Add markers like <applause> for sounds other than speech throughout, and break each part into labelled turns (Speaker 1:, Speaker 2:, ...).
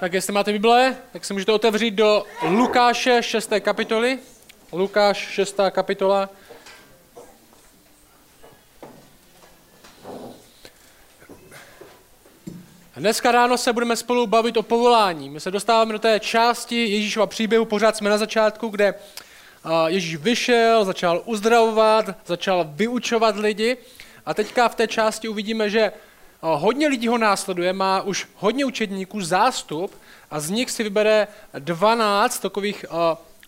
Speaker 1: Tak jestli máte Bible, tak si můžete otevřít do Lukáše 6. kapitoly. Lukáš 6. kapitola. Dneska ráno se budeme spolu bavit o povolání. My se dostáváme do té části Ježíšova příběhu, pořád jsme na začátku, kde Ježíš vyšel, začal uzdravovat, začal vyučovat lidi a teďka v té části uvidíme, že hodně lidí ho následuje, má už hodně učedníků, zástup a z nich si vybere 12 takových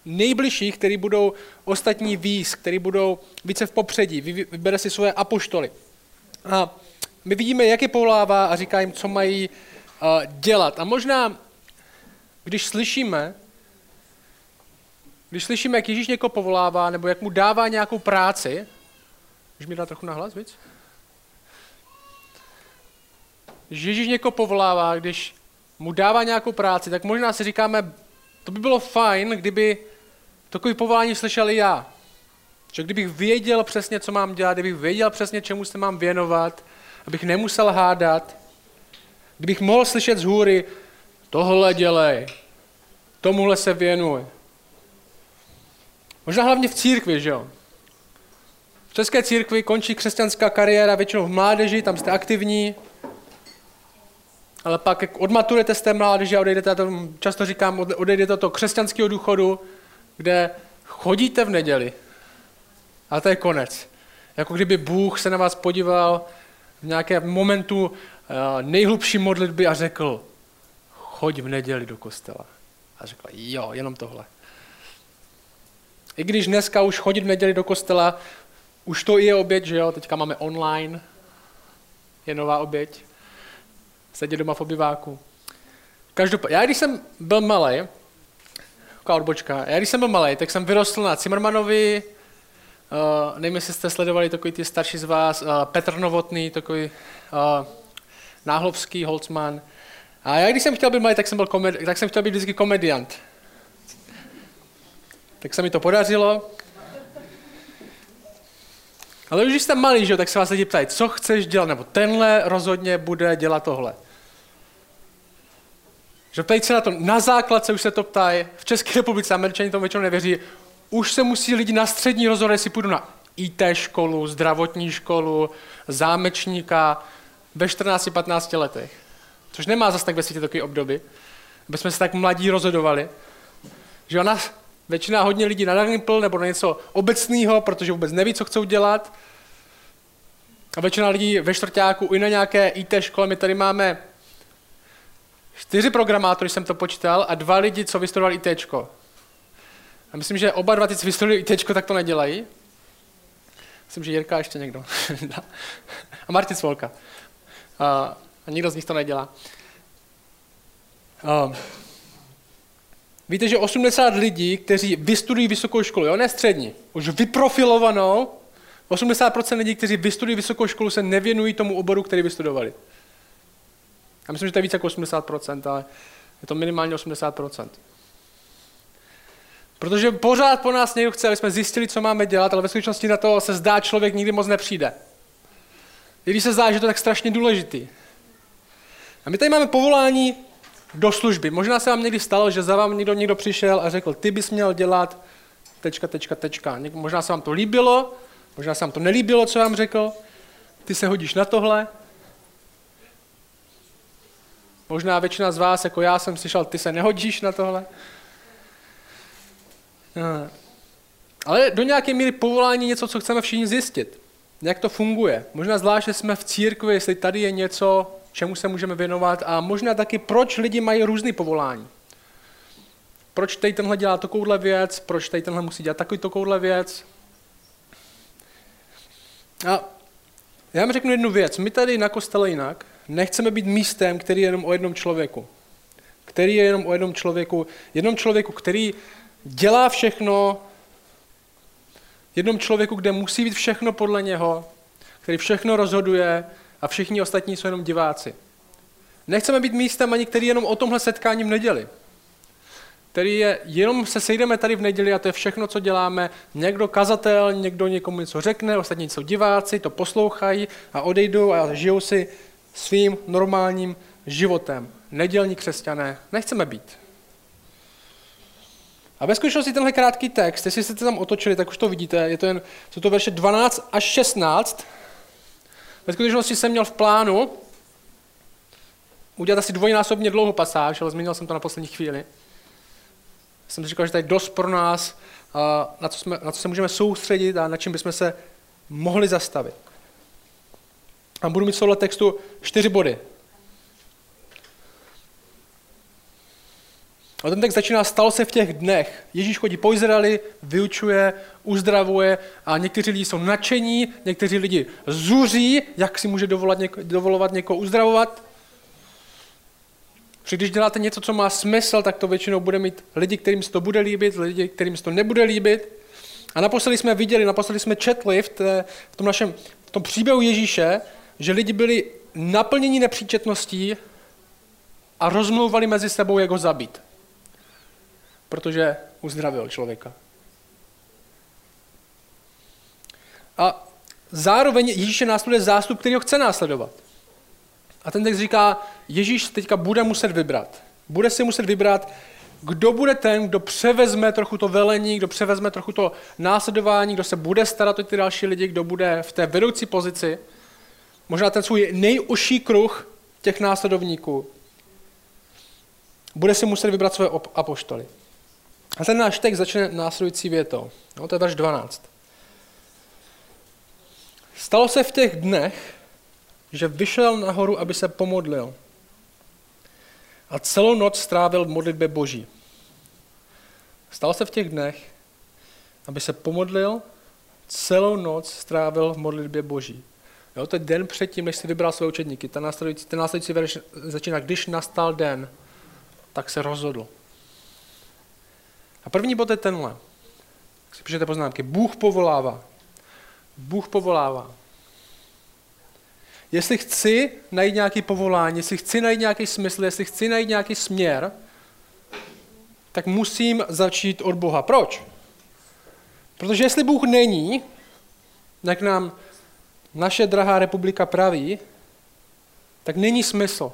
Speaker 1: nejbližších, který budou ostatní víc, který budou více v popředí, vybere si svoje apoštoly. A my vidíme, jak je povolává a říká jim, co mají dělat. A možná, když slyšíme, když slyšíme, jak Ježíš někoho povolává, nebo jak mu dává nějakou práci, můžeš mi dát trochu nahlas víc? Když Ježíš někoho povolává, když mu dává nějakou práci, tak možná si říkáme, to by bylo fajn, kdyby takový povolání slyšel já. Že kdybych věděl přesně, co mám dělat, kdybych věděl přesně, čemu se mám věnovat, abych nemusel hádat, kdybych mohl slyšet z hůry, tohle dělej, tomuhle se věnuj. Možná hlavně v církvi, že jo? V české církvi končí křesťanská kariéra většinou v mládeži, tam jste aktivní, ale pak jak odmaturujete z té mládeže a odejdete, já to často říkám, odejdete do křesťanského důchodu, kde chodíte v neděli. A to je konec. Jako kdyby Bůh se na vás podíval v nějakém momentu eh, nejhlubší modlitby a řekl, choď v neděli do kostela. A řekla, jo, jenom tohle. I když dneska už chodit v neděli do kostela, už to je oběť, že jo, teďka máme online, je nová oběť, sedět doma v obyváku. Každopádně, já když jsem byl malý, taková odbočka, já když jsem byl malý, tak jsem vyrostl na Cimrmanovi, uh, nevím, jestli jste sledovali takový ty starší z vás, uh, Petr Novotný, takový uh, Náhlovský, Holzman. A já když jsem chtěl být malý, tak jsem, byl komedi- tak jsem chtěl být vždycky komediant. Tak se mi to podařilo. Ale už když jste malý, že, tak se vás lidi ptají, co chceš dělat, nebo tenhle rozhodně bude dělat tohle. Že ptají se na to, na základce už se to ptají, v České republice američani tomu většinou nevěří, už se musí lidi na střední rozhodnout, jestli půjdu na IT školu, zdravotní školu, zámečníka ve 14-15 letech. Což nemá zase tak ve světě takový období, aby jsme se tak mladí rozhodovali. Že ona většina hodně lidí na Darnipl nebo na něco obecného, protože vůbec neví, co chcou dělat. A většina lidí ve čtvrtáku i na nějaké IT škole. My tady máme čtyři programátory, jsem to počítal, a dva lidi, co vystudovali IT. A myslím, že oba dva ty, co vystudovali IT, tak to nedělají. Myslím, že Jirka ještě někdo. <laughs> a Martin Svolka. A, a nikdo z nich to nedělá. A, Víte, že 80 lidí, kteří vystudují vysokou školu, jo, ne střední, už vyprofilovanou, 80% lidí, kteří vystudují vysokou školu, se nevěnují tomu oboru, který vystudovali. Já myslím, že to je více jako 80%, ale je to minimálně 80%. Protože pořád po nás někdo chce, aby jsme zjistili, co máme dělat, ale ve skutečnosti na to se zdá, člověk nikdy moc nepřijde. I když se zdá, že to je tak strašně důležitý. A my tady máme povolání do služby. Možná se vám někdy stalo, že za vám někdo, někdo přišel a řekl, ty bys měl dělat tečka, tečka, tečka. Možná se vám to líbilo, možná se vám to nelíbilo, co vám řekl. Ty se hodíš na tohle. Možná většina z vás, jako já jsem slyšel, ty se nehodíš na tohle. No. Ale do nějaké míry povolání něco, co chceme všichni zjistit. Jak to funguje. Možná zvlášť, že jsme v církvi, jestli tady je něco, čemu se můžeme věnovat a možná taky, proč lidi mají různý povolání. Proč tady tenhle dělá takovouhle věc, proč tady tenhle musí dělat takový takovouhle věc. A já vám řeknu jednu věc. My tady na kostele jinak nechceme být místem, který je jenom o jednom člověku. Který je jenom o jednom člověku. Jednom člověku, který dělá všechno, jednom člověku, kde musí být všechno podle něho, který všechno rozhoduje, a všichni ostatní jsou jenom diváci. Nechceme být místem ani, který jenom o tomhle setkání v neděli. Který je, jenom se sejdeme tady v neděli a to je všechno, co děláme. Někdo kazatel, někdo někomu něco řekne, ostatní jsou diváci, to poslouchají a odejdou a žijou si svým normálním životem. nedělní křesťané nechceme být. A ve skutečnosti tenhle krátký text, jestli jste tam otočili, tak už to vidíte, je to jen, jsou to verše 12 až 16. Ve skutečnosti jsem měl v plánu udělat asi dvojnásobně dlouhou pasáž, ale změnil jsem to na poslední chvíli. Jsem si říkal, že to je dost pro nás, na co, jsme, na co se můžeme soustředit a na čem bychom se mohli zastavit. A budu mít tohle textu čtyři body. A ten text začíná, stalo se v těch dnech. Ježíš chodí po Izraeli, vyučuje, uzdravuje a někteří lidi jsou nadšení, někteří lidi zuří, jak si může dovolat něko, dovolovat někoho uzdravovat. Protože když děláte něco, co má smysl, tak to většinou bude mít lidi, kterým se to bude líbit, lidi, kterým se to nebude líbit. A naposledy jsme viděli, naposledy jsme četli v, té, v tom našem v tom příběhu Ježíše, že lidi byli naplněni nepříčetností a rozmlouvali mezi sebou, jak ho zabít. Protože uzdravil člověka. A zároveň Ježíše následuje zástup, který ho chce následovat. A ten text říká, Ježíš teďka bude muset vybrat. Bude si muset vybrat, kdo bude ten, kdo převezme trochu to velení, kdo převezme trochu to následování, kdo se bude starat o ty další lidi, kdo bude v té vedoucí pozici. Možná ten svůj nejužší kruh těch následovníků. Bude si muset vybrat svoje apoštoly. A ten náš text začne následující větou. No, to je verš 12. Stalo se v těch dnech, že vyšel nahoru, aby se pomodlil. A celou noc strávil v modlitbě boží. Stalo se v těch dnech, aby se pomodlil, celou noc strávil v modlitbě boží. Jo, to je den předtím, než si vybral své učedníky. Ten následující, ten následující verš začíná, když nastal den, tak se rozhodl. A první bod je tenhle. Si píšete poznámky. Bůh povolává. Bůh povolává. Jestli chci najít nějaký povolání, jestli chci najít nějaký smysl, jestli chci najít nějaký směr, tak musím začít od Boha. Proč? Protože jestli Bůh není, jak nám naše drahá republika praví, tak není smysl.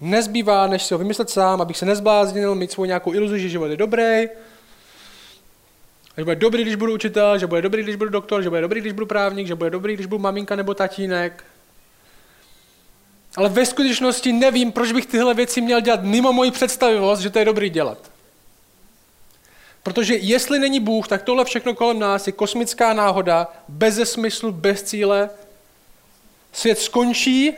Speaker 1: Nezbývá, než si ho vymyslet sám, abych se nezbláznil, mít svou nějakou iluzi, že život je dobrý, že bude dobrý, když budu učitel, že bude dobrý, když budu doktor, že bude dobrý, když budu právník, že bude dobrý, když budu maminka nebo tatínek. Ale ve skutečnosti nevím, proč bych tyhle věci měl dělat mimo moji představivost, že to je dobrý dělat. Protože jestli není Bůh, tak tohle všechno kolem nás je kosmická náhoda, bez smyslu, bez cíle. Svět skončí,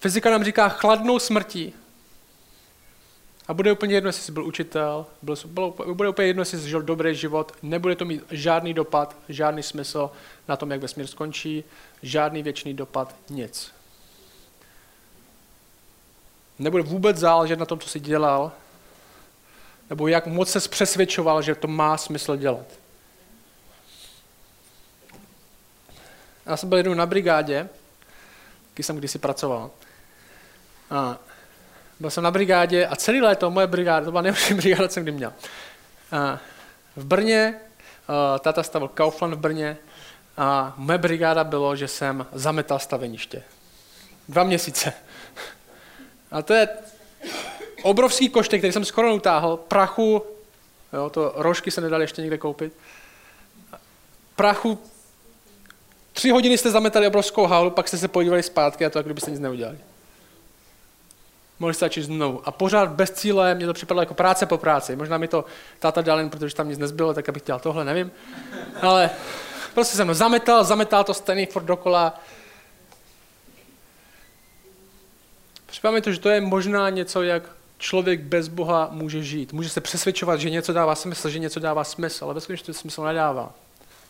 Speaker 1: fyzika nám říká chladnou smrtí. A bude úplně jedno, jestli jsi byl učitel, byl, bylo, bude úplně jedno, jestli jsi žil dobrý život, nebude to mít žádný dopad, žádný smysl na tom, jak vesmír skončí, žádný věčný dopad, nic. Nebude vůbec záležet na tom, co jsi dělal, nebo jak moc se přesvědčoval, že to má smysl dělat. Já jsem byl jednou na brigádě, když jsem kdysi pracoval. A byl jsem na brigádě a celý léto moje brigáda, to byla nejlepší <laughs> brigáda, co jsem kdy měl. A v Brně, tata stavil Kaufland v Brně a moje brigáda bylo, že jsem zametal staveniště. Dva měsíce. A to je obrovský koštek, který jsem skoro utáhl, prachu, jo, to rožky se nedali ještě někde koupit, prachu, tři hodiny jste zametali obrovskou halu, pak jste se podívali zpátky a to, jak kdybyste nic neudělali mohli stačit znovu. A pořád bez cíle, mě to připadalo jako práce po práci. Možná mi to táta dal jen, protože tam nic nezbylo, tak abych dělal tohle, nevím. Ale prostě jsem zametal, zametal to stejný furt dokola. Připadá mi to, že to je možná něco, jak člověk bez Boha může žít. Může se přesvědčovat, že něco dává smysl, že něco dává smysl, ale ve skutečnosti smysl nedává.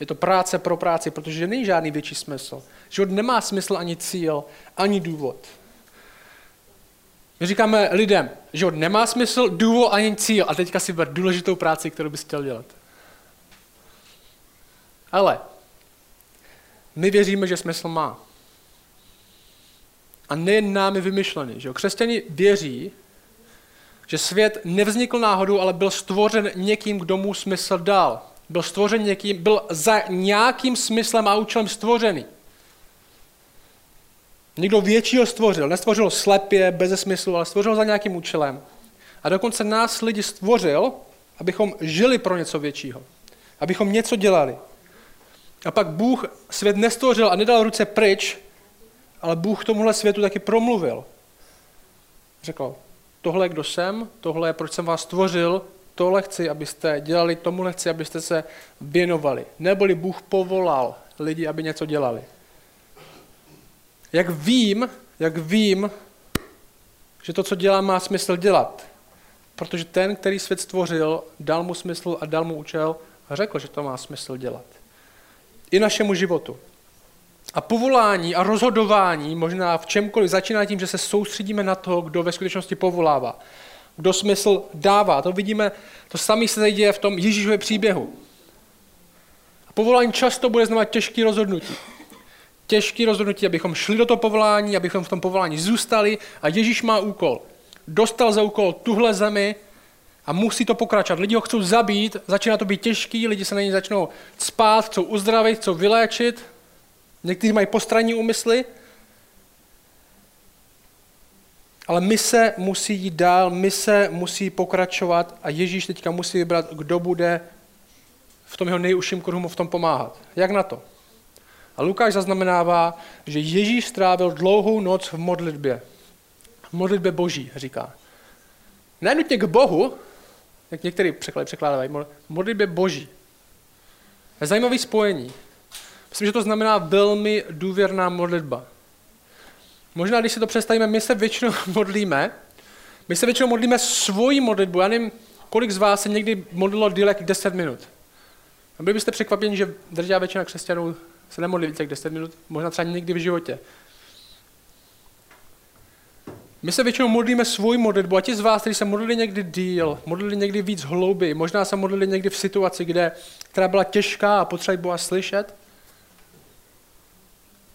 Speaker 1: Je to práce pro práci, protože není žádný větší smysl. Život nemá smysl ani cíl, ani důvod. My říkáme lidem, že nemá smysl, důvod ani cíl a teďka si ber důležitou práci, kterou bys chtěl dělat. Ale my věříme, že smysl má. A nejen námi vymyšlený. Že jo? Křesťani věří, že svět nevznikl náhodou, ale byl stvořen někým, kdo mu smysl dal. Byl stvořen někým, byl za nějakým smyslem a účelem stvořený. Někdo většího stvořil. Nestvořil slepě, bez smyslu, ale stvořil za nějakým účelem. A dokonce nás lidi stvořil, abychom žili pro něco většího. Abychom něco dělali. A pak Bůh svět nestvořil a nedal ruce pryč, ale Bůh tomuhle světu taky promluvil. Řekl, tohle kdo jsem, tohle je, proč jsem vás stvořil, tohle chci, abyste dělali, tomuhle chci, abyste se věnovali. Neboli Bůh povolal lidi, aby něco dělali. Jak vím, jak vím, že to, co dělám, má smysl dělat. Protože ten, který svět stvořil, dal mu smysl a dal mu účel a řekl, že to má smysl dělat. I našemu životu. A povolání a rozhodování možná v čemkoliv začíná tím, že se soustředíme na to, kdo ve skutečnosti povolává. Kdo smysl dává. To vidíme, to samé se děje v tom Ježíšově příběhu. A povolání často bude znamenat těžké rozhodnutí. Těžké rozhodnutí, abychom šli do toho povolání, abychom v tom povolání zůstali a Ježíš má úkol. Dostal za úkol tuhle zemi a musí to pokračovat. Lidi ho chcou zabít, začíná to být těžký, lidi se na něj začnou spát, chcou uzdravit, chcou vyléčit, Někteří mají postranní úmysly, ale mise musí jít dál, mise musí pokračovat a Ježíš teďka musí vybrat, kdo bude v tom jeho nejužším kruhu mu v tom pomáhat. Jak na to? A Lukáš zaznamenává, že Ježíš strávil dlouhou noc v modlitbě. V modlitbě boží, říká. Nenutně k Bohu, jak některý překlady překládají, modlitbě boží. Je zajímavé spojení. Myslím, že to znamená velmi důvěrná modlitba. Možná, když si to představíme, my se většinou <laughs> modlíme, my se většinou modlíme svoji modlitbu. Já nevím, kolik z vás se někdy modlilo díl jak 10 minut. A byli byste překvapeni, že držá většina křesťanů se nemodlí více jak 10 minut, možná třeba někdy v životě. My se většinou modlíme svoji modlitbu a ti z vás, kteří se modlili někdy díl, modlili někdy víc hlouby, možná se modlili někdy v situaci, kde, která byla těžká a potřebovali Boha slyšet,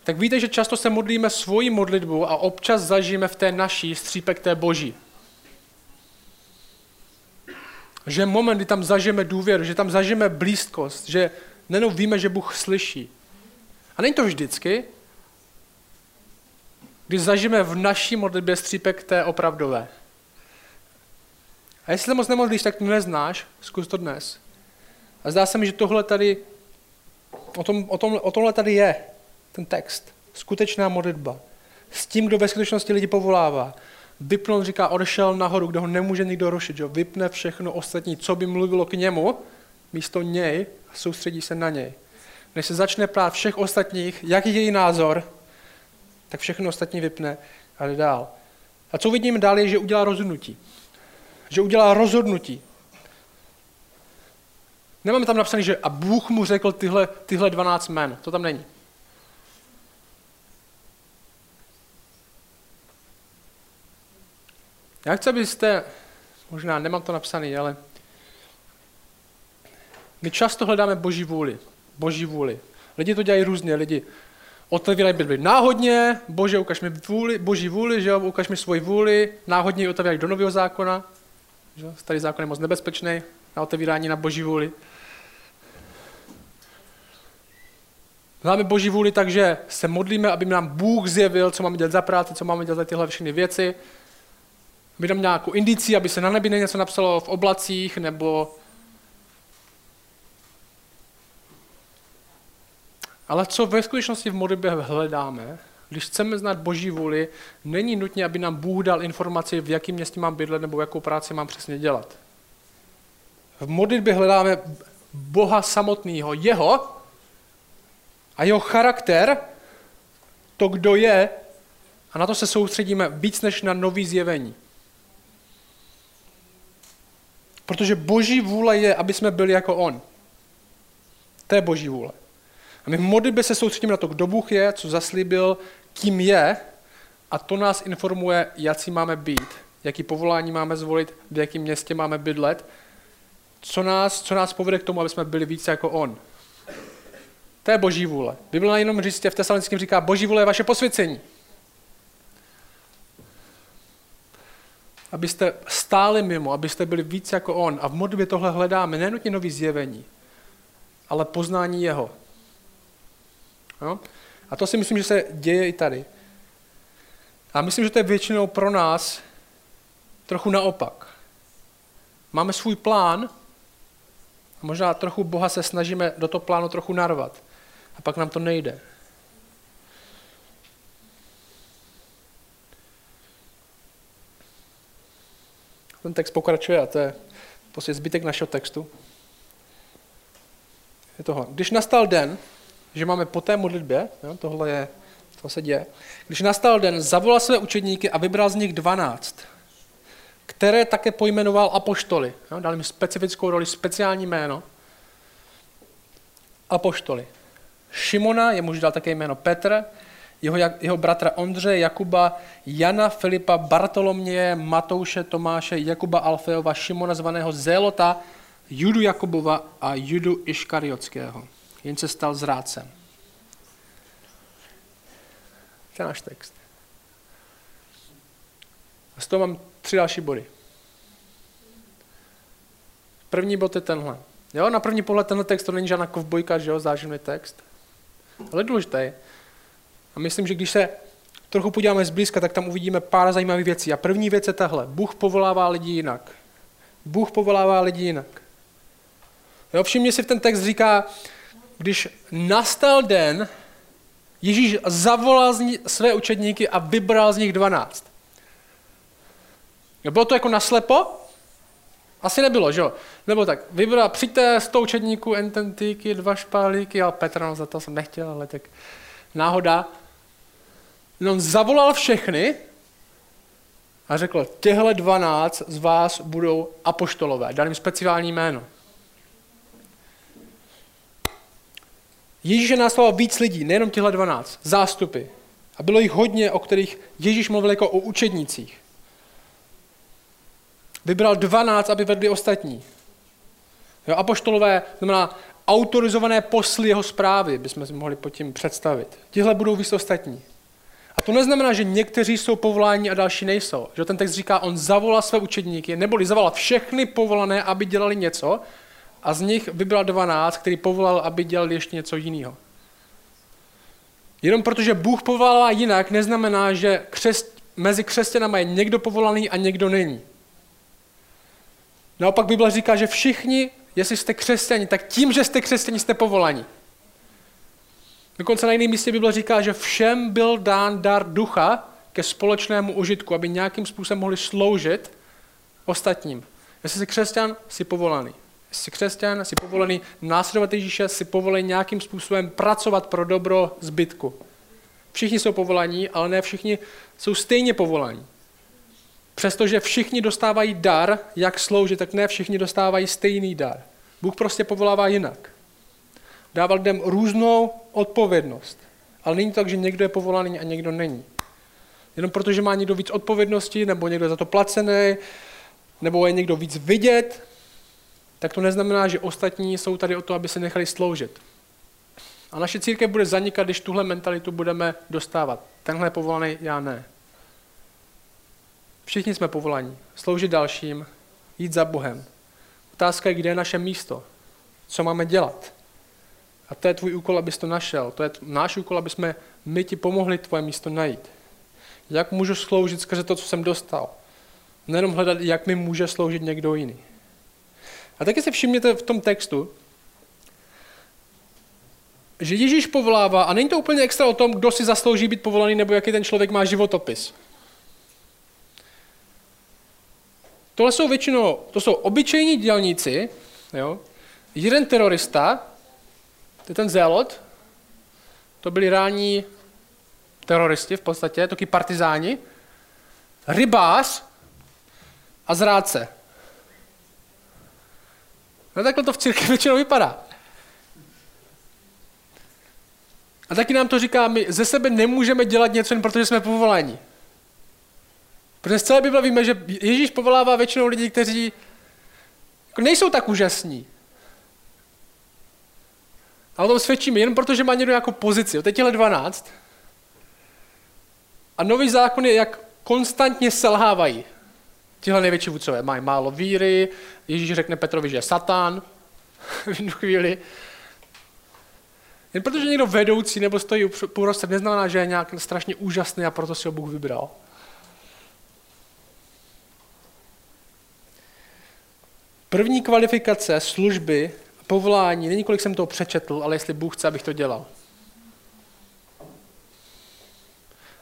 Speaker 1: tak víte, že často se modlíme svoji modlitbu a občas zažijeme v té naší střípek té boží. Že moment, kdy tam zažijeme důvěru, že tam zažijeme blízkost, že nenou víme, že Bůh slyší. A není to vždycky, když zažijeme v naší modlitbě střípek té opravdové. A jestli moc nemodlíš, tak to neznáš, zkus to dnes. A zdá se mi, že tohle tady, o, tom, o, tom, o tomhle tady je ten text. Skutečná modlitba. S tím, kdo ve skutečnosti lidi povolává. Vypnout, říká, odešel nahoru, kde ho nemůže nikdo rušit. Že? Vypne všechno ostatní, co by mluvilo k němu, místo něj a soustředí se na něj. Než se začne prát všech ostatních, jaký je její názor, tak všechno ostatní vypne a jde dál. A co vidíme dál je, že udělá rozhodnutí. Že udělá rozhodnutí. Nemáme tam napsané, že a Bůh mu řekl tyhle, tyhle 12 men. To tam není. Já chci, abyste, možná nemám to napsané, ale my často hledáme boží vůli. Boží vůli. Lidi to dělají různě. Lidi otevírají Bibli náhodně, bože, ukaž mi vůli, boží vůli, že jo, ukaž mi svoji vůli, náhodně ji otevírají do nového zákona. Že? Starý zákon je moc nebezpečný na otevírání na boží vůli. Hledáme boží vůli tak, že se modlíme, aby nám Bůh zjevil, co máme dělat za práci, co máme dělat za tyhle všechny věci by tam nějakou indici, aby se na nebi něco napsalo v oblacích, nebo Ale co ve skutečnosti v modlitbě hledáme, když chceme znát Boží vůli, není nutně, aby nám Bůh dal informaci, v jakém městě mám bydlet nebo jakou práci mám přesně dělat. V modlitbě hledáme Boha samotného, jeho a jeho charakter, to, kdo je, a na to se soustředíme víc než na nový zjevení. Protože boží vůle je, aby jsme byli jako on. To je boží vůle. A my v modlitbě se soustředíme na to, kdo Bůh je, co zaslíbil, kým je a to nás informuje, jaký máme být, jaký povolání máme zvolit, v jakém městě máme bydlet, co nás, co nás povede k tomu, aby jsme byli více jako on. To je boží vůle. Bible jenom říct, v tesalonickém říká, boží vůle je vaše posvěcení. Abyste stáli mimo, abyste byli víc jako on. A v modlitbě tohle hledáme, nenutně nový zjevení, ale poznání jeho. Jo? A to si myslím, že se děje i tady. A myslím, že to je většinou pro nás trochu naopak. Máme svůj plán a možná trochu Boha se snažíme do toho plánu trochu narvat. A pak nám to nejde. Ten text pokračuje a to je prostě zbytek našeho textu. Je toho. Když nastal den, že máme po té modlitbě, jo, tohle je, to se děje, když nastal den, zavolal své učedníky a vybral z nich dvanáct, které také pojmenoval apoštoly. Jo, dal jim specifickou roli, speciální jméno. Apoštoly. Šimona, jemu dal také jméno Petr, jeho, jeho bratra Ondřeje, Jakuba, Jana, Filipa, Bartoloměje, Matouše, Tomáše, Jakuba Alfeova, Šimona zvaného Zélota, Judu Jakubova a Judu Iškariotského. Jen se stal zrádcem. To je náš text. A z toho mám tři další body. První bod je tenhle. Jo, na první pohled tenhle text to není žádná kovbojka, že jo, záživný text. Ale důležitý. A myslím, že když se trochu podíváme zblízka, tak tam uvidíme pár zajímavých věcí. A první věc je tahle. Bůh povolává lidi jinak. Bůh povolává lidi jinak. Jo, všimně si v ten text říká, když nastal den, Ježíš zavolal ní, své učedníky a vybral z nich dvanáct. Bylo to jako naslepo? Asi nebylo, že jo? Nebo tak, vybral, přijďte z toho učedníku, ententíky, dva špálíky, a Petr, no za to jsem nechtěl, ale tak náhoda. On zavolal všechny a řekl, těhle dvanáct z vás budou apoštolové. Dal jim speciální jméno. Ježíše následoval víc lidí, nejenom těhle dvanáct, zástupy. A bylo jich hodně, o kterých Ježíš mluvil jako o učednících. Vybral dvanáct, aby vedli ostatní. Jo, apoštolové znamená autorizované posly jeho zprávy, bychom si mohli pod tím představit. Tihle budou víc ostatní. A to neznamená, že někteří jsou povoláni a další nejsou. Že ten text říká, on zavolal své učedníky, neboli zavolal všechny povolané, aby dělali něco, a z nich vybral 12, který povolal, aby dělali ještě něco jiného. Jenom protože Bůh povolává jinak, neznamená, že křest, mezi křesťanama je někdo povolaný a někdo není. Naopak Bible říká, že všichni, jestli jste křesťani, tak tím, že jste křesťani, jste povolaní. Dokonce na jiném místě Bible říká, že všem byl dán dar ducha ke společnému užitku, aby nějakým způsobem mohli sloužit ostatním. Jestli jsi křesťan, jsi povolaný. Jsi křesťan, jsi povolený následovat Ježíše, jsi povolený nějakým způsobem pracovat pro dobro zbytku. Všichni jsou povolaní, ale ne všichni jsou stejně povolaní. Přestože všichni dostávají dar, jak sloužit, tak ne všichni dostávají stejný dar. Bůh prostě povolává jinak. Dává lidem různou odpovědnost. Ale není to tak, že někdo je povolaný a někdo není. Jenom protože má někdo víc odpovědnosti, nebo někdo je za to placený, nebo je někdo víc vidět, tak to neznamená, že ostatní jsou tady o to, aby se nechali sloužit. A naše církev bude zanikat, když tuhle mentalitu budeme dostávat. Tenhle je povolaný, já ne. Všichni jsme povolaní. Sloužit dalším, jít za Bohem. Otázka je, kde je naše místo. Co máme dělat. A to je tvůj úkol, abys to našel. To je náš úkol, aby jsme my ti pomohli tvoje místo najít. Jak můžu sloužit skrze to, co jsem dostal. Nejenom hledat, jak mi může sloužit někdo jiný. A taky si všimněte v tom textu, že Ježíš povolává, a není to úplně extra o tom, kdo si zaslouží být povolaný, nebo jaký ten člověk má životopis. Tohle jsou většinou, to jsou obyčejní dělníci, jo? jeden terorista, to je ten zélot, to byli rání teroristi v podstatě, taky partizáni, rybář a zrádce. No takhle to v církvi <laughs> většinou vypadá. A taky nám to říká, my ze sebe nemůžeme dělat něco jen protože jsme povoláni. Protože z celé Bible víme, že Ježíš povolává většinou lidí, kteří jako nejsou tak úžasní. A o tom svědčíme jen proto, že má někdo nějakou pozici. Teď je 12. A nový zákon je, jak konstantně selhávají. Tihle největší vůdcové mají málo víry, Ježíš řekne Petrovi, že je satán <laughs> v jednu chvíli. Jen protože někdo vedoucí nebo stojí uprostřed, neznamená, že je nějak strašně úžasný a proto si ho Bůh vybral. První kvalifikace služby povolání, není kolik jsem toho přečetl, ale jestli Bůh chce, abych to dělal.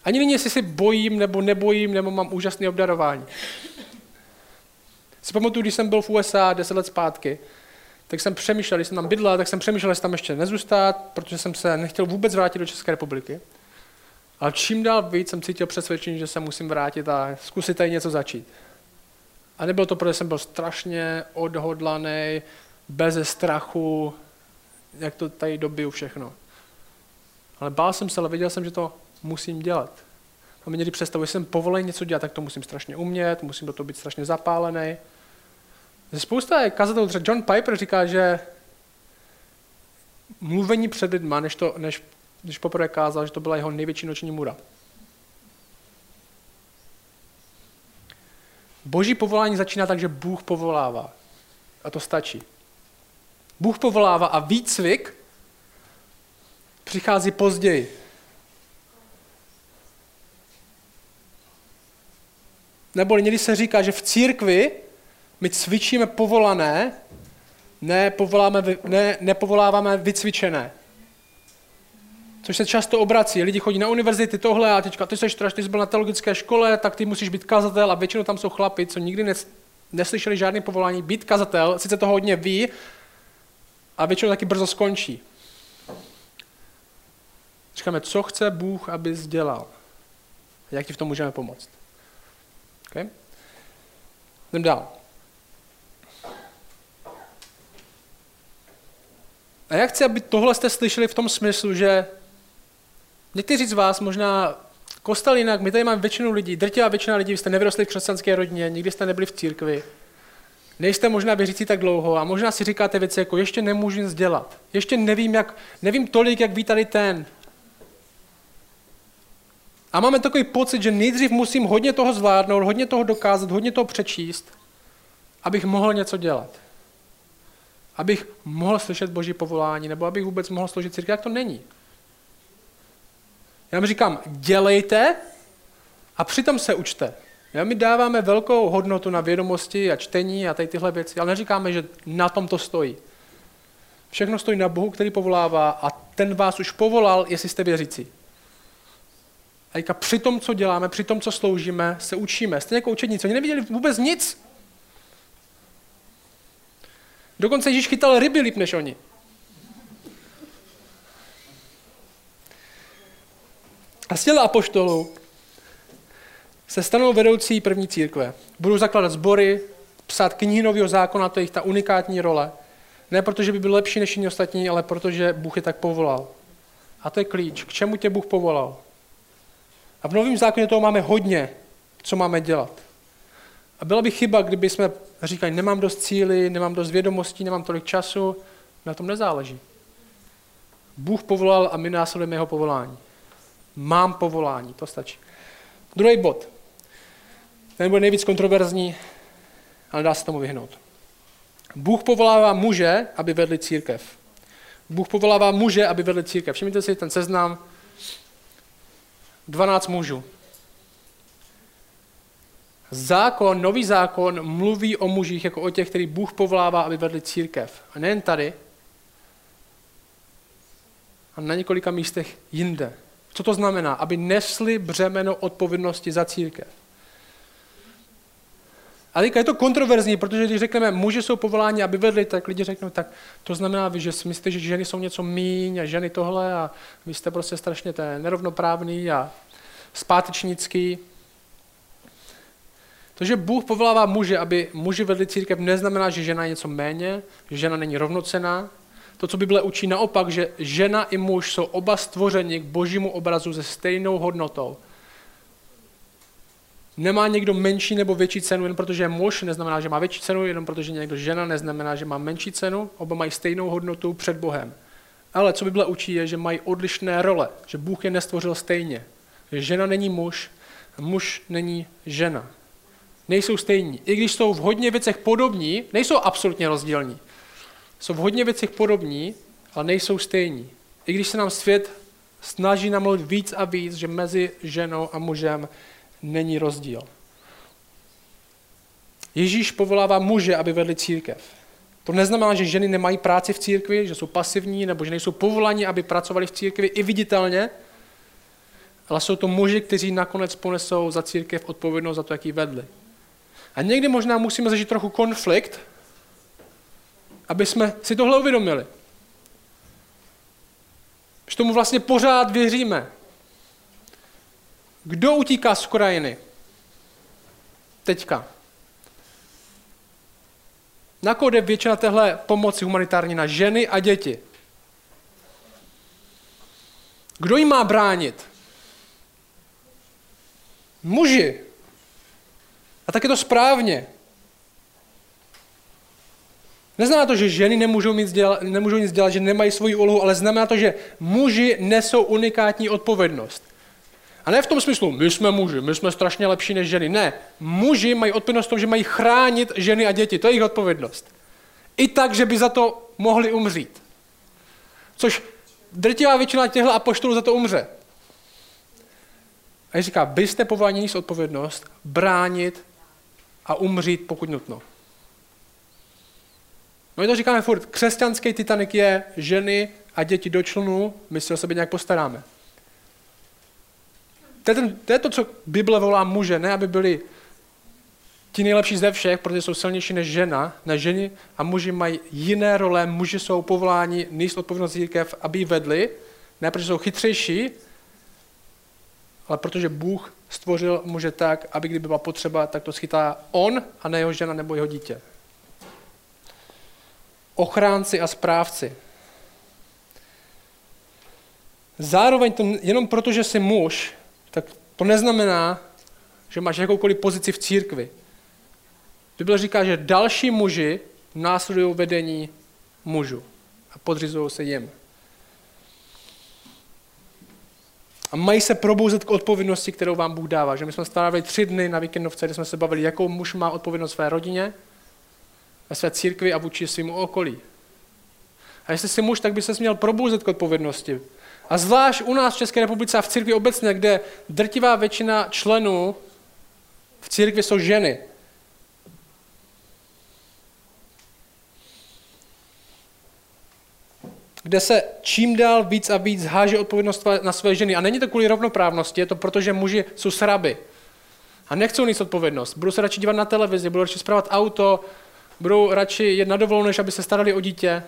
Speaker 1: Ani není, jestli si bojím nebo nebojím, nebo mám úžasné obdarování. Si pamatuju, když jsem byl v USA 10 let zpátky, tak jsem přemýšlel, když jsem tam bydlel, tak jsem přemýšlel, jestli tam ještě nezůstat, protože jsem se nechtěl vůbec vrátit do České republiky. Ale čím dál víc jsem cítil přesvědčení, že se musím vrátit a zkusit tady něco začít. A nebylo to, protože jsem byl strašně odhodlaný, bez strachu, jak to tady dobiju všechno. Ale bál jsem se, ale věděl jsem, že to musím dělat. A mě někdy představu, že jsem povolený něco dělat, tak to musím strašně umět, musím do toho být strašně zapálený. Spousta kazatelů, třeba John Piper říká, že mluvení před lidma, než, to, než když poprvé kázal, že to byla jeho největší noční můra. Boží povolání začíná tak, že Bůh povolává. A to stačí. Bůh povolává a výcvik přichází později. Nebo někdy se říká, že v církvi my cvičíme povolané, ne, povoláme, ne, nepovoláváme vycvičené. Což se často obrací. Lidi chodí na univerzity, tohle a teďka ty seš ty jsi byl na teologické škole, tak ty musíš být kazatel a většinou tam jsou chlapi, co nikdy nes, neslyšeli žádné povolání být kazatel, sice to hodně ví, a většinou taky brzo skončí. Říkáme, co chce Bůh, aby dělal. Jak ti v tom můžeme pomoct. Okay? Jdem dál. A já chci, aby tohle jste slyšeli v tom smyslu, že někteří z vás možná kostel jinak, my tady máme většinu lidí, drtivá většina lidí, vy jste nevyrostli v křesťanské rodině, nikdy jste nebyli v církvi, nejste možná věřící tak dlouho a možná si říkáte věci jako ještě nemůžu nic dělat, ještě nevím, jak, nevím tolik, jak ví tady ten. A máme takový pocit, že nejdřív musím hodně toho zvládnout, hodně toho dokázat, hodně toho přečíst, abych mohl něco dělat abych mohl slyšet boží povolání, nebo abych vůbec mohl složit církev, jak to není. Já mi říkám, dělejte a přitom se učte. Já my dáváme velkou hodnotu na vědomosti a čtení a tady tyhle věci, ale neříkáme, že na tom to stojí. Všechno stojí na Bohu, který povolává a ten vás už povolal, jestli jste věřící. A při tom, co děláme, při tom, co sloužíme, se učíme. Stejně jako učedníci. Oni neviděli vůbec nic. Dokonce Ježíš chytal ryby líp než oni. A z těla apoštolů se stanou vedoucí první církve. Budou zakládat sbory, psát knihy nového zákona, to je jich ta unikátní role. Ne protože by byl lepší než jiní ostatní, ale protože Bůh je tak povolal. A to je klíč. K čemu tě Bůh povolal? A v novém zákoně toho máme hodně, co máme dělat. A byla by chyba, kdyby jsme říkali, nemám dost cíly, nemám dost vědomostí, nemám tolik času. Na tom nezáleží. Bůh povolal a my následujeme jeho povolání. Mám povolání, to stačí. Druhý bod. Ten bude nejvíc kontroverzní, ale dá se tomu vyhnout. Bůh povolává muže, aby vedli církev. Bůh povolává muže, aby vedli církev. Všimněte si ten seznam. 12 mužů. Zákon, nový zákon mluví o mužích jako o těch, který Bůh povolává, aby vedli církev. A nejen tady, a na několika místech jinde. Co to znamená? Aby nesli břemeno odpovědnosti za církev. A teďka je to kontroverzní, protože když řekneme, muži jsou povoláni, aby vedli, tak lidi řeknou, tak to znamená, že si myslíte, že ženy jsou něco míň a ženy tohle a vy jste prostě strašně nerovnoprávný a zpátečnický. To, že Bůh povolává muže, aby muži vedli církev, neznamená, že žena je něco méně, že žena není rovnocená. To, co Bible učí naopak, že žena i muž jsou oba stvořeni k božímu obrazu se stejnou hodnotou. Nemá někdo menší nebo větší cenu, jen protože je muž, neznamená, že má větší cenu, jenom protože je někdo žena, neznamená, že má menší cenu, oba mají stejnou hodnotu před Bohem. Ale co Bible učí, je, že mají odlišné role, že Bůh je nestvořil stejně. Že žena není muž, muž není žena nejsou stejní. I když jsou v hodně věcech podobní, nejsou absolutně rozdílní. Jsou v hodně věcech podobní, ale nejsou stejní. I když se nám svět snaží namluvit víc a víc, že mezi ženou a mužem není rozdíl. Ježíš povolává muže, aby vedli církev. To neznamená, že ženy nemají práci v církvi, že jsou pasivní nebo že nejsou povoláni, aby pracovali v církvi i viditelně, ale jsou to muži, kteří nakonec ponesou za církev odpovědnost za to, jak ji vedli. A někdy možná musíme zažít trochu konflikt, aby jsme si tohle uvědomili. Že tomu vlastně pořád věříme. Kdo utíká z Ukrajiny? Teďka. Na koho jde většina téhle pomoci humanitární? Na ženy a děti. Kdo jim má bránit? Muži. A tak je to správně. Neznamená to, že ženy nemůžou, nic dělat, nemůžou nic dělat, že nemají svoji úlohu, ale znamená to, že muži nesou unikátní odpovědnost. A ne v tom smyslu, my jsme muži, my jsme strašně lepší než ženy. Ne, muži mají odpovědnost v tom, že mají chránit ženy a děti. To je jejich odpovědnost. I tak, že by za to mohli umřít. Což drtivá většina těchto apoštolů za to umře. A říká, vy jste povoláni odpovědnost bránit a umřít, pokud nutno. No my to říkáme furt, křesťanský Titanic je ženy a děti do člunu, my se o sebe nějak postaráme. To je, ten, to je to, co Bible volá muže, ne aby byli ti nejlepší ze všech, protože jsou silnější než žena, než ženy a muži mají jiné role, muži jsou povoláni níst odpovědnost církev, aby ji vedli, ne protože jsou chytřejší, ale protože Bůh stvořil muže tak, aby kdyby byla potřeba, tak to schytá on a ne jeho žena nebo jeho dítě. Ochránci a správci. Zároveň to jenom proto, že jsi muž, tak to neznamená, že máš jakoukoliv pozici v církvi. Bible říká, že další muži následují vedení mužů a podřizují se jim. A mají se probouzet k odpovědnosti, kterou vám Bůh dává. Že my jsme strávili tři dny na víkendovce, kde jsme se bavili, jakou muž má odpovědnost své rodině, ve své církvi a vůči svým okolí. A jestli jsi muž, tak by se měl probouzet k odpovědnosti. A zvlášť u nás v České republice a v církvi obecně, kde drtivá většina členů v církvi jsou ženy. kde se čím dál víc a víc háže odpovědnost na své ženy. A není to kvůli rovnoprávnosti, je to proto, že muži jsou sraby. A nechcou nic odpovědnost. Budou se radši dívat na televizi, budou radši zpravovat auto, budou radši jet na dovolenou, než aby se starali o dítě.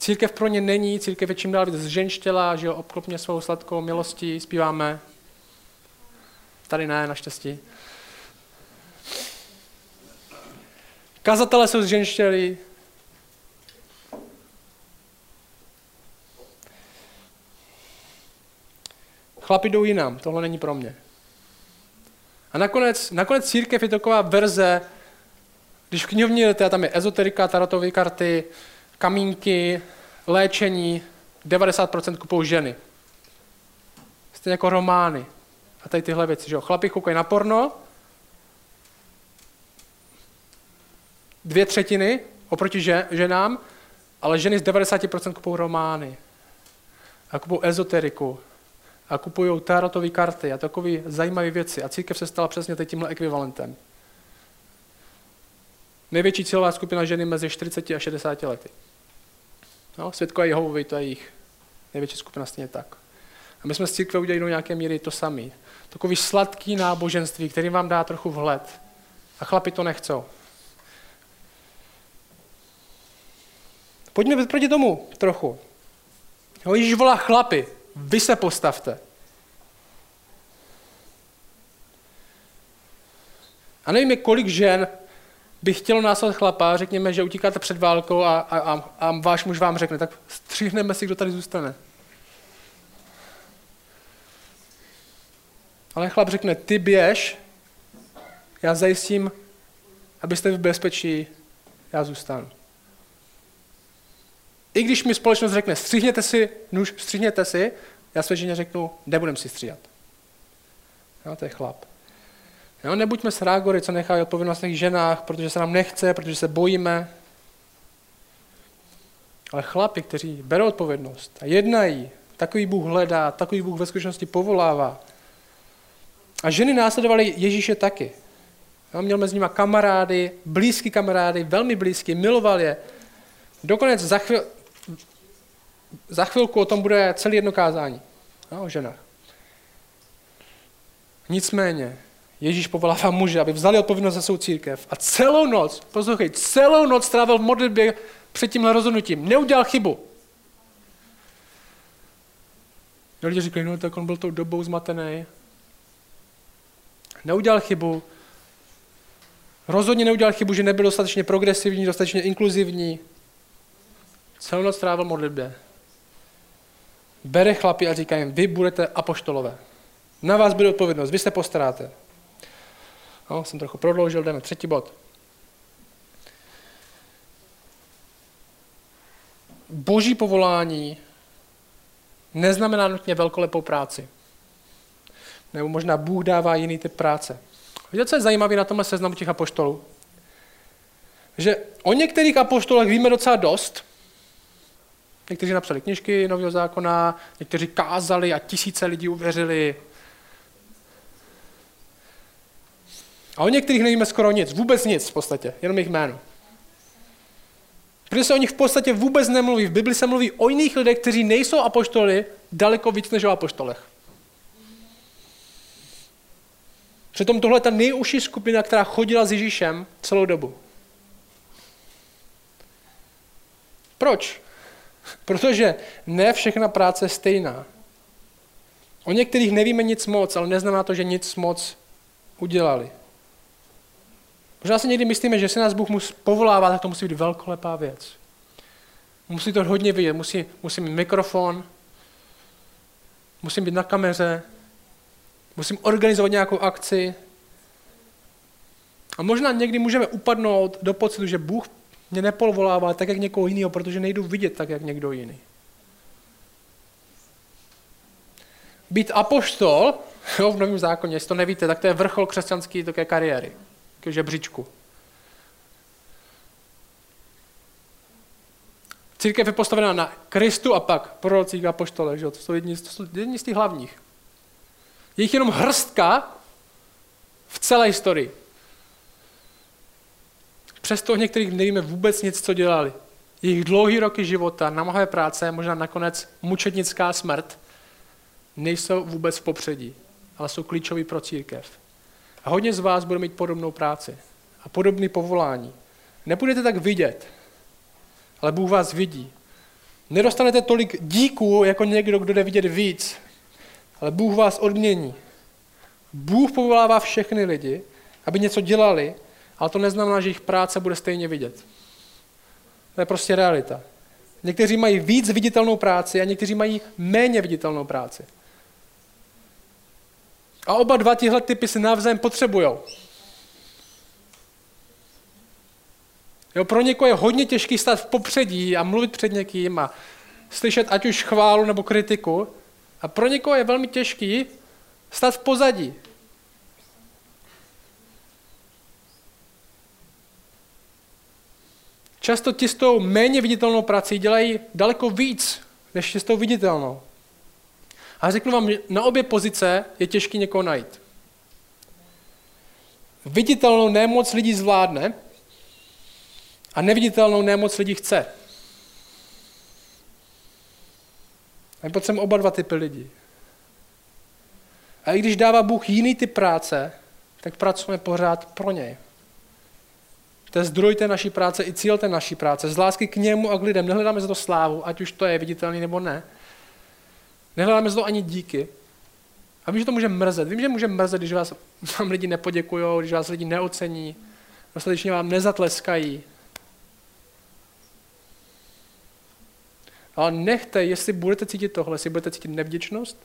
Speaker 1: Církev pro ně není, církev je čím dál víc zženštěla, že jo, obklopně svou sladkou milostí, zpíváme. Tady ne, naštěstí. Kazatele jsou zženštělí, Chlapi jdou jinam, tohle není pro mě. A nakonec, nakonec církev je taková verze, když v knihovně jdete, tam je ezoterika, tarotové karty, kamínky, léčení, 90% kupou ženy. Stejně jako romány. A tady tyhle věci, že jo. Chlapi koukají na porno, dvě třetiny oproti ženám, ale ženy z 90% kupou romány. A kupou ezoteriku, a kupují tarotové karty a takové zajímavé věci. A církev se stala přesně tímhle ekvivalentem. Největší cílová skupina ženy mezi 40 a 60 lety. No, Světkové Jehovovi, to je jich největší skupina stejně tak. A my jsme s církve udělali do nějaké míry to samé. Takový sladký náboženství, který vám dá trochu vhled. A chlapi to nechcou. Pojďme proti tomu trochu. Jo, Ježíš volá chlapy. Vy se postavte. A nevím, kolik žen by chtělo následovat chlapa, řekněme, že utíkáte před válkou a, a, a, a váš muž vám řekne, tak stříhneme si, kdo tady zůstane. Ale chlap řekne, ty běž, já zajistím, abyste v bezpečí, já zůstanu. I když mi společnost řekne, stříhněte si, nůž, stříhněte si, já své ženě řeknu, nebudem si stříhat. Jo, to je chlap. Jo, nebuďme srágory, co nechají odpovědnost na těch ženách, protože se nám nechce, protože se bojíme. Ale chlapi, kteří berou odpovědnost a jednají, takový Bůh hledá, takový Bůh ve skutečnosti povolává. A ženy následovaly Ježíše taky. Já měl mezi nimi kamarády, blízký kamarády, velmi blízký, miloval je. Dokonec za, chvil, za chvilku o tom bude celý jedno kázání. No, o ženách. Nicméně, Ježíš povolává muže, aby vzali odpovědnost za svou církev a celou noc, poslouchej, celou noc strávil v modlitbě před tímhle rozhodnutím. Neudělal chybu. Lidi říkají, no tak on byl tou dobou zmatený. Neudělal chybu. Rozhodně neudělal chybu, že nebyl dostatečně progresivní, dostatečně inkluzivní. Celou noc strávil modlitbě. Bere chlapi a říká jim, vy budete apoštolové. Na vás bude odpovědnost, vy se postaráte. No, jsem trochu prodloužil, jdeme třetí bod. Boží povolání neznamená nutně velkolepou práci. Nebo možná Bůh dává jiný typ práce. Víte, co je zajímavé na tomhle seznamu těch apoštolů? Že o některých apoštolech víme docela dost. Někteří napsali knižky Nového zákona, někteří kázali a tisíce lidí uvěřili. A o některých nevíme skoro nic, vůbec nic v podstatě, jenom jejich jméno. Protože se o nich v podstatě vůbec nemluví. V Bibli se mluví o jiných lidech, kteří nejsou apoštoli, daleko víc než o apoštolech. Přitom tohle je ta nejužší skupina, která chodila s Ježíšem celou dobu. Proč? Protože ne všechna práce je stejná. O některých nevíme nic moc, ale neznamená to, že nic moc udělali. Možná si někdy myslíme, že se nás Bůh musí povolává, tak to musí být velkolepá věc. Musí to hodně vidět, musí, musí mít mikrofon, musím být na kameře, musím organizovat nějakou akci. A možná někdy můžeme upadnout do pocitu, že Bůh mě nepovolává tak, jak někoho jiného, protože nejdu vidět tak, jak někdo jiný. Být apoštol, jo, v Novém zákoně, jestli to nevíte, tak to je vrchol křesťanské kariéry k žebříčku. Církev je postavená na Kristu a pak prorocích a poštole, že? To jsou jedni, to jsou jedni z těch hlavních. Je jich jenom hrstka v celé historii. Přesto některých nevíme vůbec nic, co dělali. Jejich dlouhý roky života, namáhavé práce, možná nakonec mučednická smrt, nejsou vůbec v popředí, ale jsou klíčoví pro církev. A hodně z vás bude mít podobnou práci a podobné povolání. Nebudete tak vidět, ale Bůh vás vidí. Nedostanete tolik díků, jako někdo, kdo jde vidět víc, ale Bůh vás odmění. Bůh povolává všechny lidi, aby něco dělali, ale to neznamená, že jejich práce bude stejně vidět. To je prostě realita. Někteří mají víc viditelnou práci a někteří mají méně viditelnou práci. A oba dva tihle typy se navzájem potřebují. Jo, pro někoho je hodně těžký stát v popředí a mluvit před někým a slyšet ať už chválu nebo kritiku. A pro někoho je velmi těžký stát v pozadí. Často ti s tou méně viditelnou prací dělají daleko víc, než s tou viditelnou. A řeknu vám, na obě pozice je těžké někoho najít. Viditelnou nemoc lidí zvládne a neviditelnou nemoc lidí chce. A my potřebujeme oba dva typy lidí. A i když dává Bůh jiný typ práce, tak pracujeme pořád pro něj. To je zdroj té naší práce i cíl té naší práce. Z lásky k němu a k lidem. Nehledáme za to slávu, ať už to je viditelný nebo ne. Nehledáme z toho ani díky. A vím, že to může mrzet. Vím, že může mrzet, když vás, <laughs> vám lidi nepoděkují, když vás lidi neocení, dostatečně vám nezatleskají. Ale nechte, jestli budete cítit tohle, jestli budete cítit nevděčnost,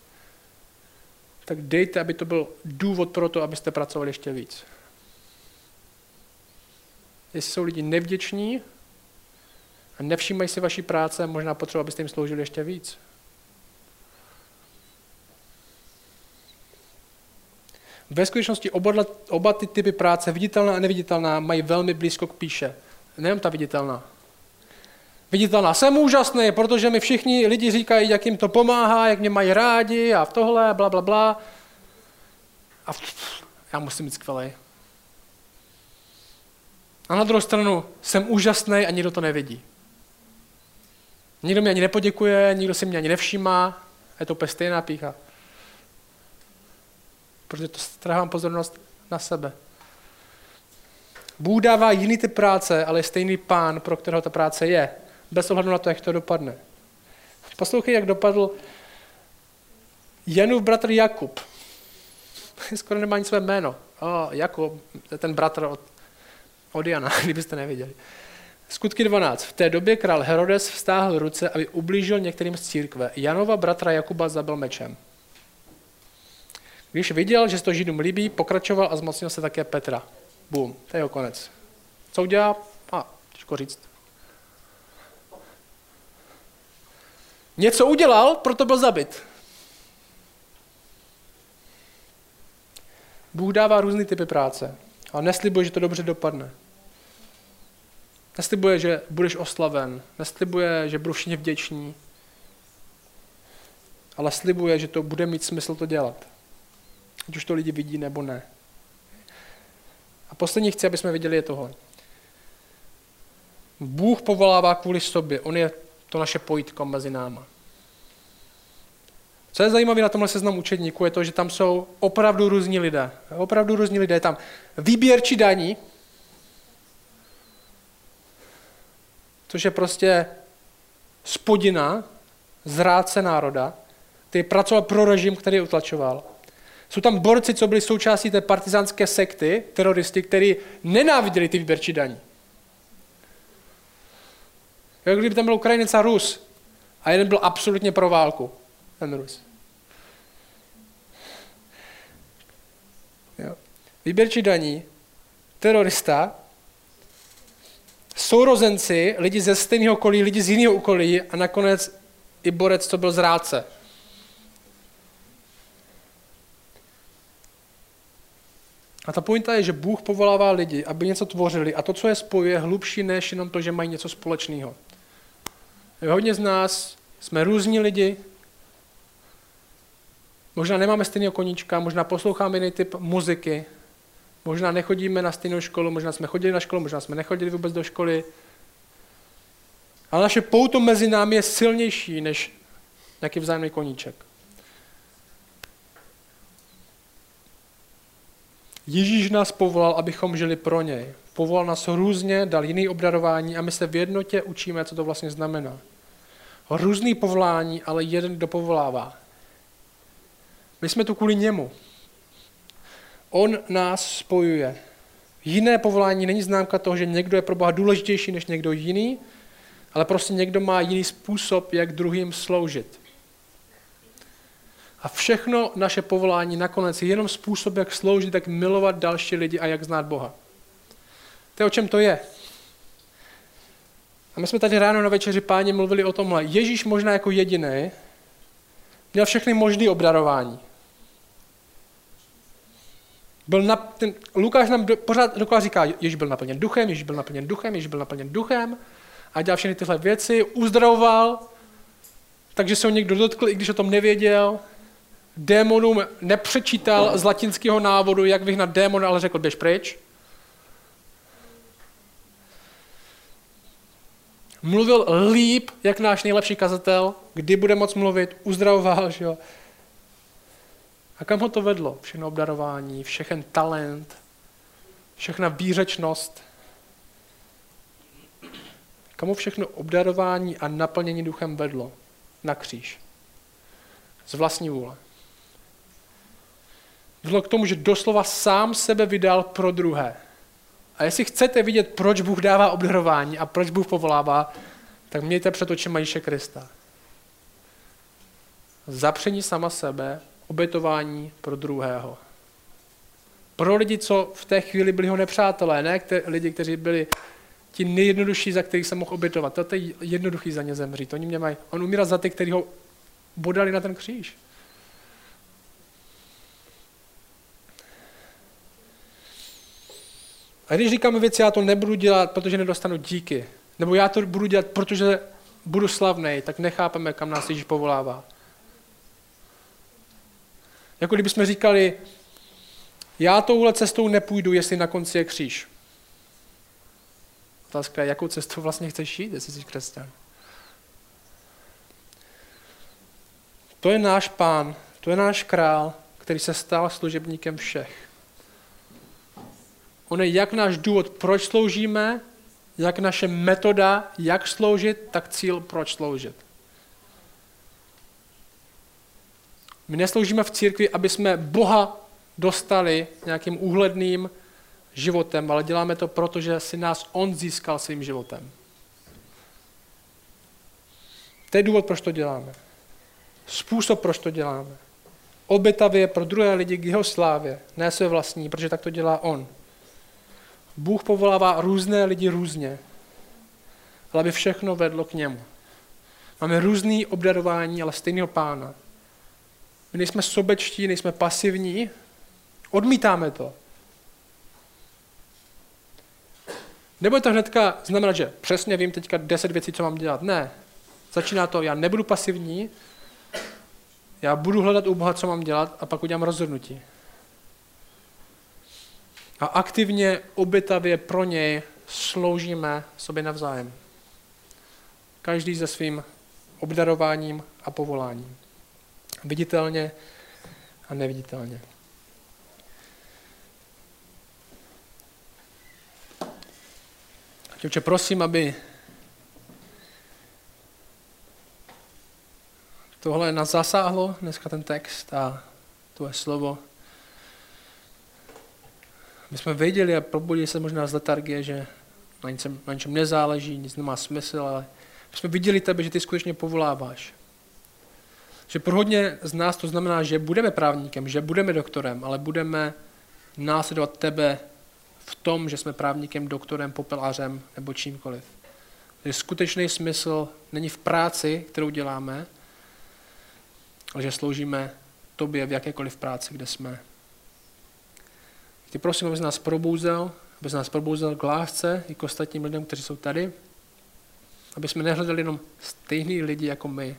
Speaker 1: tak dejte, aby to byl důvod pro to, abyste pracovali ještě víc. Jestli jsou lidi nevděční a nevšímají si vaší práce, možná potřeba, abyste jim sloužili ještě víc. Ve skutečnosti oba, oba ty typy práce, viditelná a neviditelná, mají velmi blízko k píše. Nejen ta viditelná. Viditelná. Jsem úžasný, protože mi všichni lidi říkají, jak jim to pomáhá, jak mě mají rádi a v tohle, bla, bla, bla. A já musím být skvělý. A na druhou stranu jsem úžasný a nikdo to nevidí. Nikdo mi ani nepoděkuje, nikdo si mě ani nevšímá. Je to úplně stejná pícha. Protože to strhám pozornost na sebe. Bůh dává jiný typ práce, ale je stejný pán, pro kterého ta práce je. Bez ohledu na to, jak to dopadne. Poslouchej, jak dopadl Janův bratr Jakub. <laughs> Skoro nemá ani své jméno. O, Jakub, ten bratr od, od Jana, <laughs> kdybyste neviděli. Skutky 12. V té době král Herodes vstáhl ruce, aby ublížil některým z církve. Janova bratra Jakuba zabil mečem. Když viděl, že se to Židům líbí, pokračoval a zmocnil se také Petra. Bum, to je jeho konec. Co udělá? A, těžko říct. Něco udělal, proto byl zabit. Bůh dává různé typy práce, ale neslibuje, že to dobře dopadne. Neslibuje, že budeš oslaven, neslibuje, že budou všichni vděční, ale slibuje, že to bude mít smysl to dělat. Ať už to lidi vidí nebo ne. A poslední chci, aby jsme viděli je tohle. Bůh povolává kvůli sobě. On je to naše pojítko mezi náma. Co je zajímavé na tomhle seznamu učedníků, je to, že tam jsou opravdu různí lidé. Opravdu různí lidé. Je tam výběrčí daní, což je prostě spodina, zrádce národa, který pracoval pro režim, který utlačoval. Jsou tam borci, co byli součástí té partizánské sekty, teroristi, kteří nenáviděli ty výběrčí daní. Jak kdyby tam byl Ukrajinec a Rus a jeden byl absolutně pro válku, ten Rus. Jo. Výběrčí daní, terorista, sourozenci, lidi ze stejného okolí, lidi z jiného okolí a nakonec i borec, co byl z A ta pointa je, že Bůh povolává lidi, aby něco tvořili a to, co je spojuje, je hlubší než jenom to, že mají něco společného. Hodně z nás jsme různí lidi, možná nemáme stejného koníčka, možná posloucháme jiný typ muziky, možná nechodíme na stejnou školu, možná jsme chodili na školu, možná jsme nechodili vůbec do školy. Ale naše pouto mezi námi je silnější než nějaký vzájemný koníček. Ježíš nás povolal, abychom žili pro něj. Povolal nás různě, dal jiný obdarování a my se v jednotě učíme, co to vlastně znamená. Různý povolání, ale jeden dopovolává. My jsme tu kvůli němu. On nás spojuje. Jiné povolání není známka toho, že někdo je pro Boha důležitější než někdo jiný, ale prostě někdo má jiný způsob, jak druhým sloužit. A všechno naše povolání nakonec je jenom způsob, jak sloužit, jak milovat další lidi a jak znát Boha. To je o čem to je. A my jsme tady ráno na večeři páni mluvili o tomhle. Ježíš možná jako jediný měl všechny možné obdarování. Byl na, ten, Lukáš nám do, pořád dokola říká, Ježíš byl naplněn duchem, Ježíš byl naplněn duchem, Ježíš byl naplněn duchem a dělal všechny tyhle věci, uzdravoval, takže se ho někdo dotkl, i když o tom nevěděl, démonům nepřečítal z latinského návodu, jak vyhnat démon, ale řekl, běž pryč. Mluvil líp, jak náš nejlepší kazatel, kdy bude moc mluvit, uzdravoval, že jo. A kam ho to vedlo? Všechno obdarování, všechen talent, všechna výřečnost. Kamu všechno obdarování a naplnění duchem vedlo? Na kříž. Z vlastní vůle vedlo k tomu, že doslova sám sebe vydal pro druhé. A jestli chcete vidět, proč Bůh dává obdarování a proč Bůh povolává, tak mějte před očima Ježíše Krista. Zapření sama sebe, obětování pro druhého. Pro lidi, co v té chvíli byli ho nepřátelé, ne kte- lidi, kteří byli ti nejjednodušší, za kterých se mohl obětovat. To je jednoduchý za ně zemřít. Oni mě mají, on umírá za ty, kteří ho bodali na ten kříž. A když říkáme věci, já to nebudu dělat, protože nedostanu díky, nebo já to budu dělat, protože budu slavný, tak nechápeme, kam nás Ježíš povolává. Jako kdybychom říkali, já touhle cestou nepůjdu, jestli na konci je kříž. Otázka je, jakou cestu vlastně chceš jít, jestli jsi křesťan. To je náš pán, to je náš král, který se stal služebníkem všech. On je jak náš důvod, proč sloužíme, jak naše metoda, jak sloužit, tak cíl, proč sloužit. My nesloužíme v církvi, aby jsme Boha dostali nějakým úhledným životem, ale děláme to proto, že si nás On získal svým životem. To je důvod, proč to děláme. Způsob, proč to děláme. Obětavě pro druhé lidi k jeho slávě, ne své vlastní, protože tak to dělá On. Bůh povolává různé lidi různě, ale aby všechno vedlo k němu. Máme různý obdarování, ale stejného pána. My nejsme sobečtí, nejsme pasivní, odmítáme to. Nebo to hnedka znamená, že přesně vím teďka deset věcí, co mám dělat. Ne. Začíná to, já nebudu pasivní, já budu hledat u Boha, co mám dělat a pak udělám rozhodnutí. A aktivně, obětavě pro něj sloužíme sobě navzájem. Každý se svým obdarováním a povoláním. Viditelně a neviditelně. Otče, prosím, aby tohle nás zasáhlo, dneska ten text a tvoje slovo. My jsme věděli a probudili se možná z letargie, že na něčem, na něčem nezáleží, nic nemá smysl, ale my jsme viděli tebe, že ty skutečně povoláváš. Že pro hodně z nás to znamená, že budeme právníkem, že budeme doktorem, ale budeme následovat tebe v tom, že jsme právníkem, doktorem, popelářem nebo čímkoliv. Takže skutečný smysl není v práci, kterou děláme, ale že sloužíme tobě v jakékoliv práci, kde jsme. Ty prosím, abys nás probouzel, abys nás probouzel k lásce i k ostatním lidem, kteří jsou tady, aby jsme nehledali jenom stejný lidi jako my,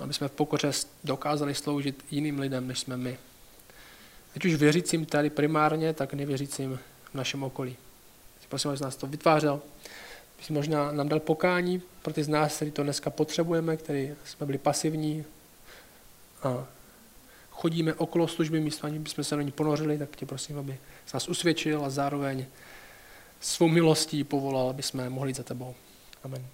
Speaker 1: aby jsme v pokoře dokázali sloužit jiným lidem, než jsme my. Ať už věřícím tady primárně, tak nevěřícím v našem okolí. Prosím, aby nás to vytvářel. Aby možná nám dal pokání pro ty z nás, kteří to dneska potřebujeme, kteří jsme byli pasivní a chodíme okolo služby místo, ani bychom se do ní ponořili, tak tě prosím, aby se nás usvědčil a zároveň svou milostí povolal, aby jsme mohli jít za tebou. Amen.